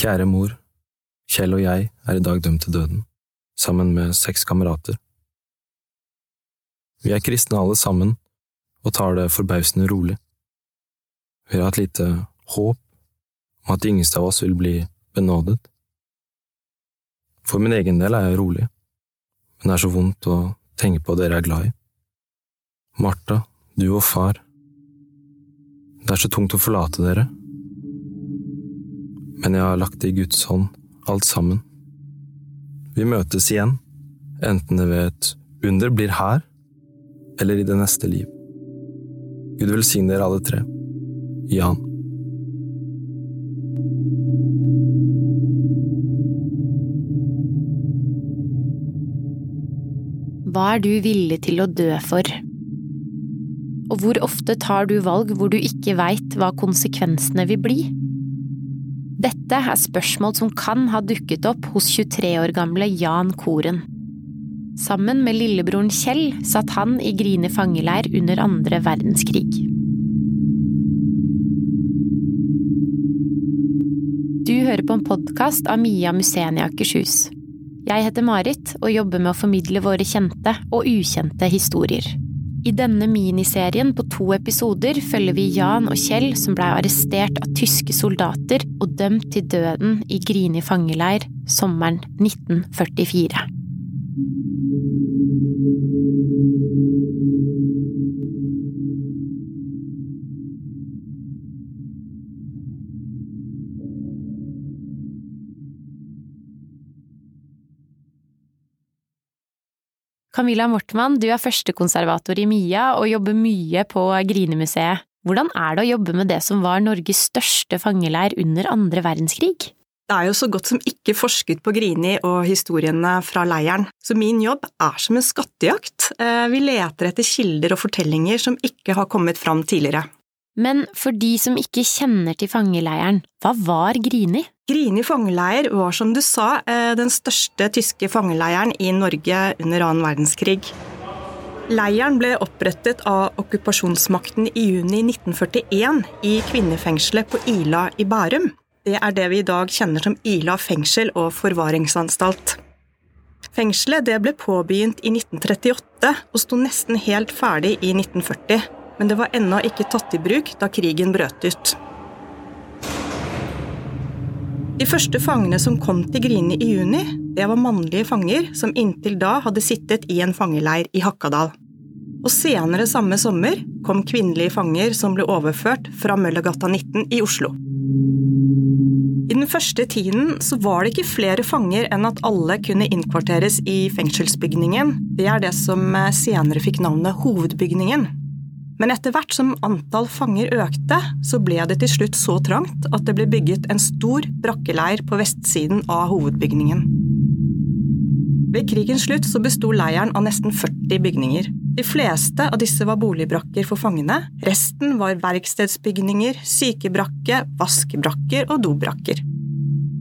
Kjære mor, Kjell og jeg er i dag dømt til døden, sammen med seks kamerater. Vi er kristne alle sammen og tar det forbausende rolig. Vi har hatt lite håp om at de yngste av oss vil bli benådet. For min egen del er jeg rolig, men det er så vondt å tenke på dere er glad i. Martha, du og far. Det er så tungt å forlate dere. Men jeg har lagt det i Guds hånd, alt sammen. Vi møtes igjen, enten det ved et under blir her, eller i det neste liv. Gud velsigne dere alle tre. Jan. Hva er du villig til å dø for? Og hvor ofte tar du valg hvor du ikke veit hva konsekvensene vil bli? Dette er spørsmål som kan ha dukket opp hos 23 år gamle Jan Koren. Sammen med lillebroren Kjell satt han i Grine fangeleir under andre verdenskrig. Du hører på en podkast av Mia Museen i Akershus. Jeg heter Marit og jobber med å formidle våre kjente og ukjente historier. I denne miniserien på to episoder følger vi Jan og Kjell som blei arrestert av tyske soldater og dømt til døden i Grini fangeleir sommeren 1944. Camilla Mortmann, du er førstekonservator i MIA og jobber mye på Grinemuseet. Hvordan er det å jobbe med det som var Norges største fangeleir under andre verdenskrig? Det er jo så godt som ikke forsket på Grini og historiene fra leiren, så min jobb er som en skattejakt. Eh, vi leter etter kilder og fortellinger som ikke har kommet fram tidligere. Men for de som ikke kjenner til fangeleiren, hva var Grini? Grini fangeleir var som du sa eh, den største tyske fangeleiren i Norge under annen verdenskrig. Leiren ble opprettet av okkupasjonsmakten i juni 1941 i kvinnefengselet på Ila i Bærum. Det er det vi i dag kjenner som Ila fengsel og forvaringsanstalt. Fengselet ble påbegynt i 1938 og sto nesten helt ferdig i 1940 men det var ennå ikke tatt i bruk da krigen brøt ut. De første fangene som kom til Grini i juni, det var mannlige fanger som inntil da hadde sittet i en fangeleir i Hakkadal. Og senere samme sommer kom kvinnelige fanger som ble overført fra Møllergata 19 i Oslo. I den første tiden så var det ikke flere fanger enn at alle kunne innkvarteres i fengselsbygningen. Det er det som senere fikk navnet Hovedbygningen. Men etter hvert som antall fanger økte, så ble det til slutt så trangt at det ble bygget en stor brakkeleir på vestsiden av hovedbygningen. Ved krigens slutt så besto leiren av nesten 40 bygninger. De fleste av disse var boligbrakker for fangene, resten var verkstedsbygninger, sykebrakke, vaskebrakker og dobrakker.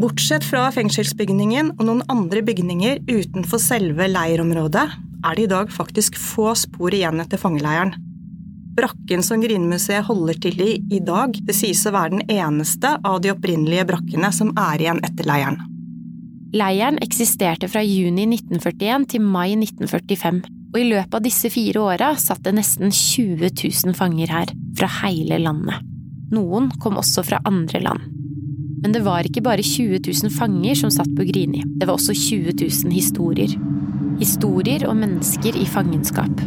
Bortsett fra fengselsbygningen og noen andre bygninger utenfor selve leirområdet, er det i dag faktisk få spor igjen etter fangeleiren. Brakken som Grinmuseet holder til i i dag, det sies å være den eneste av de opprinnelige brakkene som er igjen etter leiren. Leiren eksisterte fra juni 1941 til mai 1945, og i løpet av disse fire åra satt det nesten 20 000 fanger her, fra hele landet. Noen kom også fra andre land. Men det var ikke bare 20 000 fanger som satt på Grini, det var også 20 000 historier. Historier om mennesker i fangenskap.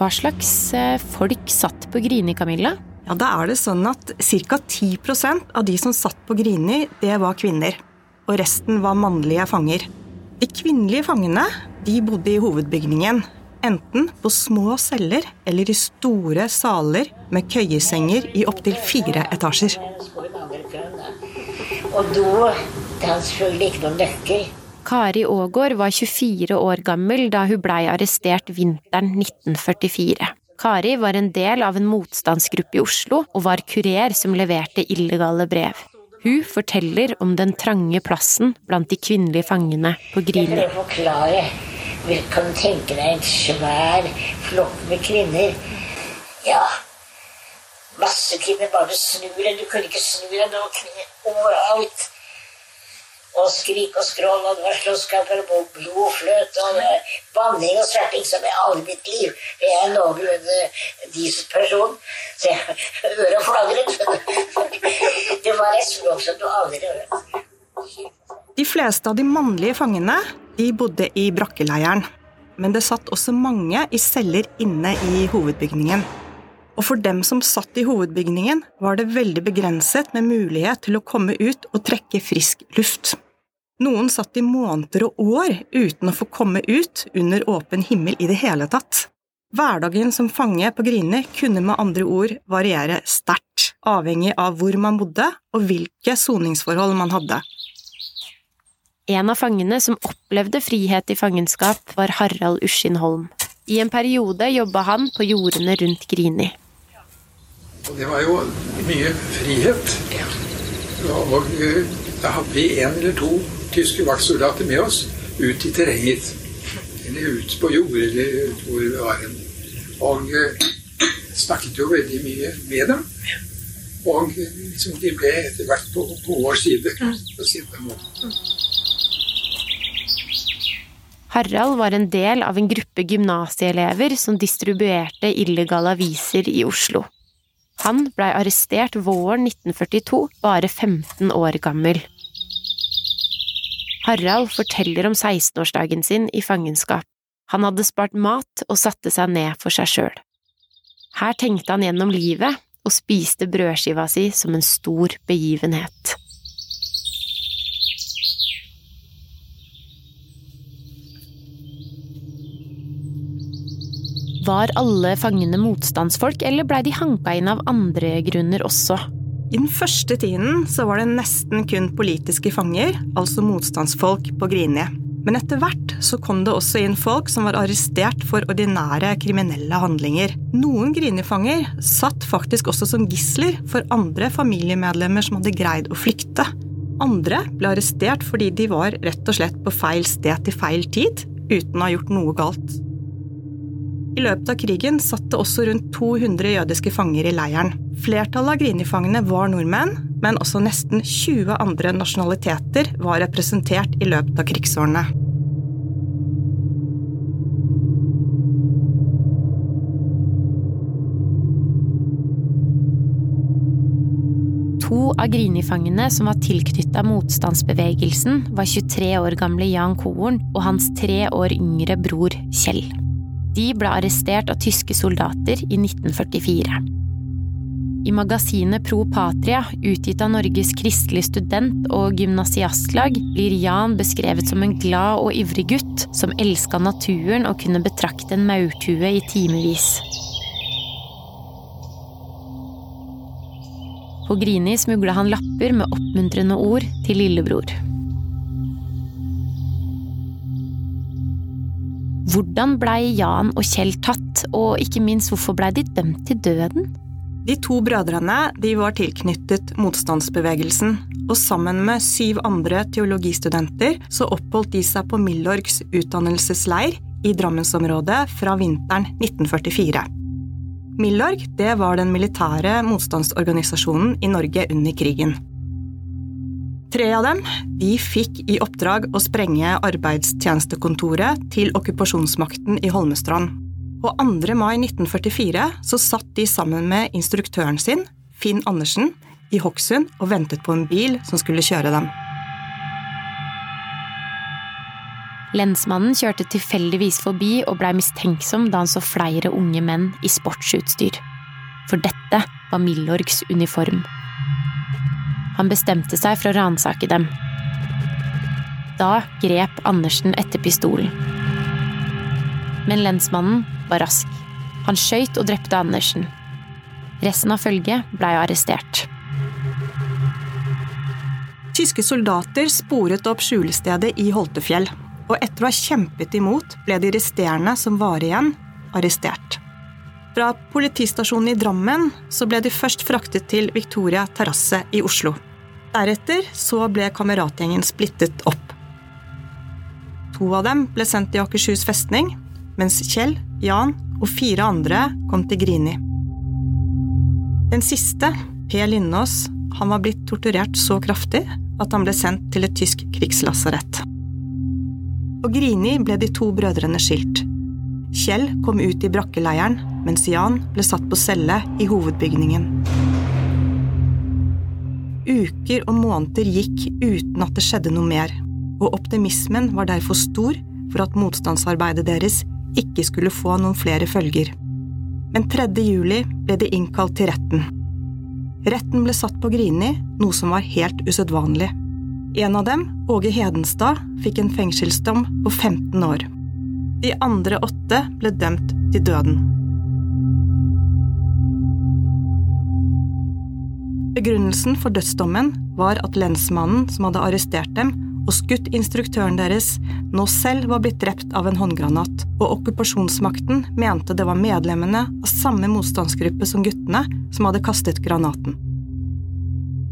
Hva slags eh, folk satt på Grini, Camilla? Ja, Da er det sånn at ca. 10% av de som satt på Grini, det var kvinner. Og resten var mannlige fanger. De kvinnelige fangene de bodde i hovedbygningen. Enten på små celler eller i store saler med køyesenger i opptil fire etasjer. Og da hadde selvfølgelig ikke noen nøkkel. Kari Aagaard var 24 år gammel da hun blei arrestert vinteren 1944. Kari var en del av en motstandsgruppe i Oslo og var kurer som leverte illegale brev. Hun forteller om den trange plassen blant de kvinnelige fangene på Grini. Jeg prøver å forklare. Kan du tenke deg en svær flokk med kvinner? Ja, Masse kvinner bare snur deg. Du kunne ikke snu deg. Det var kvinner overalt. Og skrik og skrål, og det var slåsskamper og blod og fløt og banning og sverting som i alle mitt liv. Jeg er en noenlunde decent person, så jeg øret flagret. Det var et språk som du aldri hørte. De fleste av de mannlige fangene de bodde i brakkeleiren. Men det satt også mange i celler inne i hovedbygningen. Og for dem som satt i hovedbygningen, var det veldig begrenset med mulighet til å komme ut og trekke frisk luft. Noen satt i måneder og år uten å få komme ut under åpen himmel i det hele tatt. Hverdagen som fange på Grini kunne med andre ord variere sterkt, avhengig av hvor man bodde og hvilke soningsforhold man hadde. En av fangene som opplevde frihet i fangenskap, var Harald Uskin. I en periode jobba han på jordene rundt Grini. Og det var jo mye frihet. Og eh, da hadde vi en eller to tyske vaktsoldater med oss ut i terrenget. Eller ut på jord, eller hvor det var en. Og eh, snakket jo veldig mye med dem. Og liksom, de ble etter hvert på, på vår side. på sin måte. Harald var en del av en gruppe gymnasieelever som distribuerte illegale aviser i Oslo. Han blei arrestert våren 1942, bare 15 år gammel. Harald forteller om 16-årsdagen sin i fangenskap. Han hadde spart mat og satte seg ned for seg sjøl. Her tenkte han gjennom livet og spiste brødskiva si som en stor begivenhet. Var alle fangene motstandsfolk, eller blei de hanka inn av andre grunner også? I den første tiden så var det nesten kun politiske fanger, altså motstandsfolk, på Grini. Men etter hvert så kom det også inn folk som var arrestert for ordinære kriminelle handlinger. Noen Grini-fanger satt faktisk også som gisler for andre familiemedlemmer som hadde greid å flykte. Andre ble arrestert fordi de var rett og slett på feil sted til feil tid, uten å ha gjort noe galt. I løpet av krigen satt det også rundt 200 jødiske fanger i leiren. Flertallet av Grini-fangene var nordmenn, men også nesten 20 andre nasjonaliteter var representert i løpet av krigsårene. To av Grini-fangene som var tilknytta motstandsbevegelsen, var 23 år gamle Jan Koren og hans tre år yngre bror Kjell. De ble arrestert av tyske soldater i 1944. I magasinet Pro Patria, utgitt av Norges kristelig student- og gymnasiastlag, blir Jan beskrevet som en glad og ivrig gutt som elska naturen og kunne betrakte en maurtue i timevis. På Grini smugla han lapper med oppmuntrende ord til lillebror. Hvordan blei Jan og Kjell tatt, og ikke minst hvorfor blei de dømt til døden? De to brødrene de var tilknyttet motstandsbevegelsen, og sammen med syv andre teologistudenter så oppholdt de seg på Milorgs utdannelsesleir i Drammensområdet fra vinteren 1944. Milorg det var den militære motstandsorganisasjonen i Norge under krigen. Tre av dem de fikk i oppdrag å sprenge arbeidstjenestekontoret til okkupasjonsmakten i Holmestrand. Og 2. mai 1944 så satt de sammen med instruktøren sin, Finn Andersen, i Hokksund og ventet på en bil som skulle kjøre dem. Lensmannen kjørte tilfeldigvis forbi og blei mistenksom da han så flere unge menn i sportsutstyr. For dette var Milorgs uniform. Han bestemte seg for å ransake dem. Da grep Andersen etter pistolen. Men lensmannen var rask. Han skøyt og drepte Andersen. Resten av følget blei arrestert. Tyske soldater sporet opp skjulestedet i Holtefjell, og etter å ha kjempet imot ble de resterende som var igjen, arrestert. Fra politistasjonen i Drammen så ble de først fraktet til Victoria terrasse i Oslo. Deretter så ble kameratgjengen splittet opp. To av dem ble sendt til Akershus festning, mens Kjell, Jan og fire andre kom til Grini. Den siste, P. Lindås, han var blitt torturert så kraftig at han ble sendt til et tysk krigslasarett. På Grini ble de to brødrene skilt. Kjell kom ut i brakkeleiren, mens Jan ble satt på celle i hovedbygningen. Uker og måneder gikk uten at det skjedde noe mer, og optimismen var derfor stor for at motstandsarbeidet deres ikke skulle få noen flere følger. Men 3. juli ble de innkalt til retten. Retten ble satt på Grini, noe som var helt usedvanlig. En av dem, Åge Hedenstad, fikk en fengselsdom på 15 år. De andre åtte ble dømt til døden. Begrunnelsen for dødsdommen var at lensmannen som hadde arrestert dem og skutt instruktøren deres, nå selv var blitt drept av en håndgranat, og okkupasjonsmakten mente det var medlemmene av samme motstandsgruppe som guttene som hadde kastet granaten.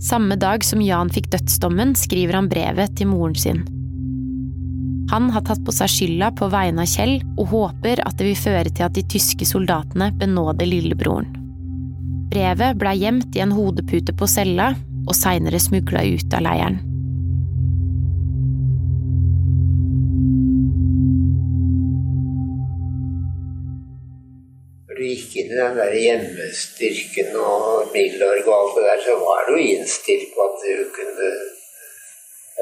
Samme dag som Jan fikk dødsdommen, skriver han brevet til moren sin. Han har tatt på seg skylda på vegne av Kjell, og håper at det vil føre til at de tyske soldatene benåder lillebroren. Brevet blei gjemt i en hodepute på cella, og seinere smugla ut av leiren. Når du gikk inn i den der hjemmestyrken og Milorg og alt det der, så var du innstilt på at du kunne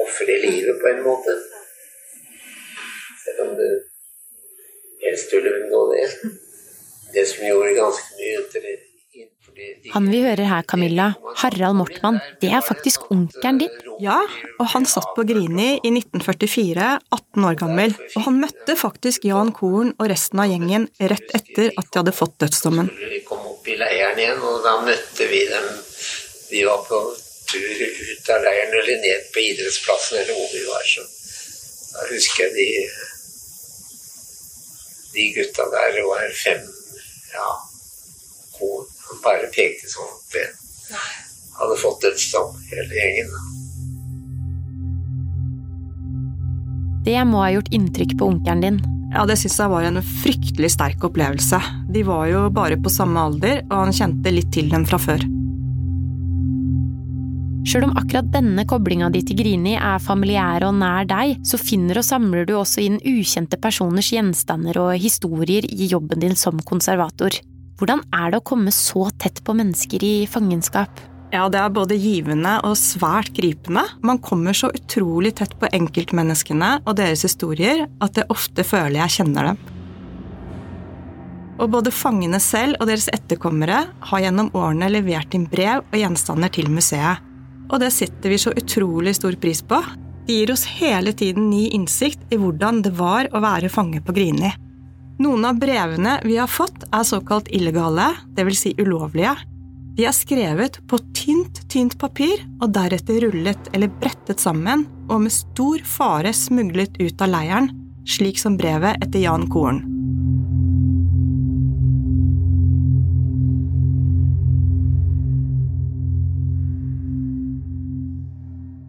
ofre livet på en måte. Helst ville unngå det. Det som gjorde ganske mye det. Han vi hører her, Camilla, Harald Mortmann, det er faktisk onkelen din? Ja, og han satt på Grini i 1944, 18 år gammel, og han møtte faktisk Jan Korn og resten av gjengen rett etter at de hadde fått dødsdommen. Vi kom opp i leiren igjen, og da møtte vi dem. Vi var på tur ut av leiren eller ned på idrettsplassen eller hvor vi var. Så da husker jeg de De gutta der var fem Ja. Han bare pekte sånn at det hadde fått dødsdom, hele gjengen. Det må ha gjort inntrykk på onkelen din. Ja, det syns jeg var en fryktelig sterk opplevelse. De var jo bare på samme alder, og han kjente litt til dem fra før. Sjøl om akkurat denne koblinga di til Grini er familiær og nær deg, så finner og samler du også inn ukjente personers gjenstander og historier i jobben din som konservator. Hvordan er det å komme så tett på mennesker i fangenskap? Ja, det er både givende og svært gripende. Man kommer så utrolig tett på enkeltmenneskene og deres historier at jeg ofte føler jeg kjenner dem. Og både fangene selv og deres etterkommere har gjennom årene levert inn brev og gjenstander til museet. Og det setter vi så utrolig stor pris på. Det gir oss hele tiden ny innsikt i hvordan det var å være fange på Grini. Noen av brevene vi har fått, er såkalt illegale, dvs. Si ulovlige. De er skrevet på tynt, tynt papir og deretter rullet eller brettet sammen og med stor fare smuglet ut av leiren, slik som brevet etter Jan Koren.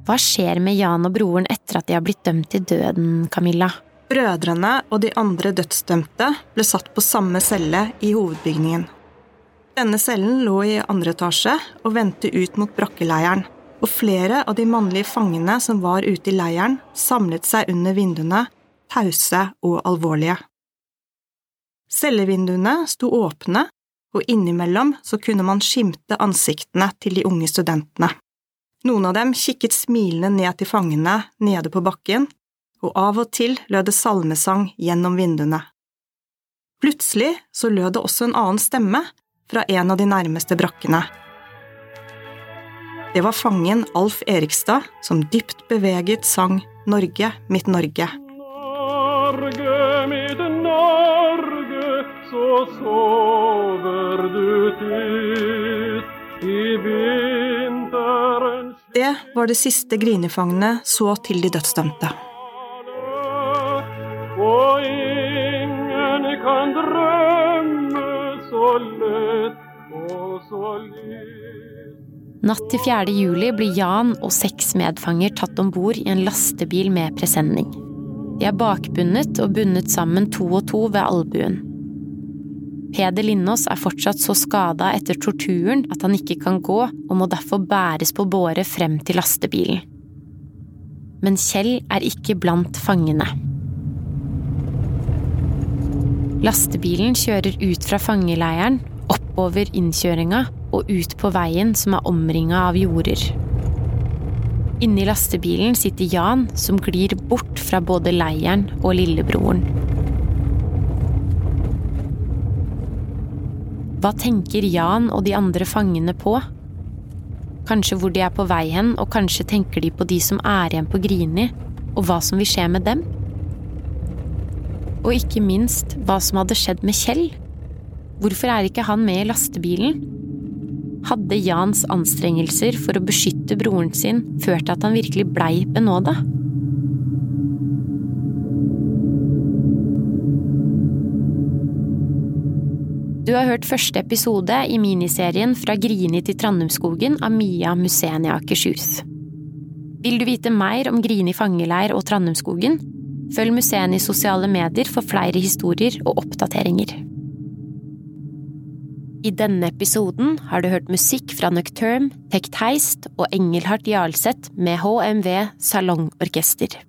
Hva skjer med Jan og broren etter at de har blitt dømt til døden, Camilla? Brødrene og de andre dødsdømte ble satt på samme celle i hovedbygningen. Denne cellen lå i andre etasje og vendte ut mot brakkeleiren, og flere av de mannlige fangene som var ute i leiren, samlet seg under vinduene, tause og alvorlige. Cellevinduene sto åpne, og innimellom så kunne man skimte ansiktene til de unge studentene. Noen av dem kikket smilende ned til fangene nede på bakken, og av og til lød det salmesang gjennom vinduene. Plutselig så lød det også en annen stemme fra en av de nærmeste brakkene. Det var fangen Alf Erikstad som dypt beveget sang Norge, mitt Norge. Norge, mitt Norge, så sover Det var det siste grinefangene så til de dødsdømte. Og ingen kan drømme så lett og så lyst Natt til 4. juli blir Jan og seks medfanger tatt om bord i en lastebil med presenning. De er bakbundet og bundet sammen to og to ved albuen. Peder Lindås er fortsatt så skada etter torturen at han ikke kan gå, og må derfor bæres på båre frem til lastebilen. Men Kjell er ikke blant fangene. Lastebilen kjører ut fra fangeleiren, oppover innkjøringa og ut på veien som er omringa av jorder. Inni lastebilen sitter Jan, som glir bort fra både leiren og lillebroren. Hva tenker Jan og de andre fangene på? Kanskje hvor de er på vei hen, og kanskje tenker de på de som er igjen på Grini, og hva som vil skje med dem? Og ikke minst hva som hadde skjedd med Kjell. Hvorfor er ikke han med i lastebilen? Hadde Jans anstrengelser for å beskytte broren sin ført til at han virkelig blei benåda? Du har hørt første episode i miniserien Fra Grini til Trandumskogen av Mia i Akershus. Vil du vite mer om Grini fangeleir og Trandumskogen? Følg museene i sosiale medier for flere historier og oppdateringer. I denne episoden har du hørt musikk fra Nocturne, Tekt Heist og Engelhardt Jarlseth med HMV Salongorkester.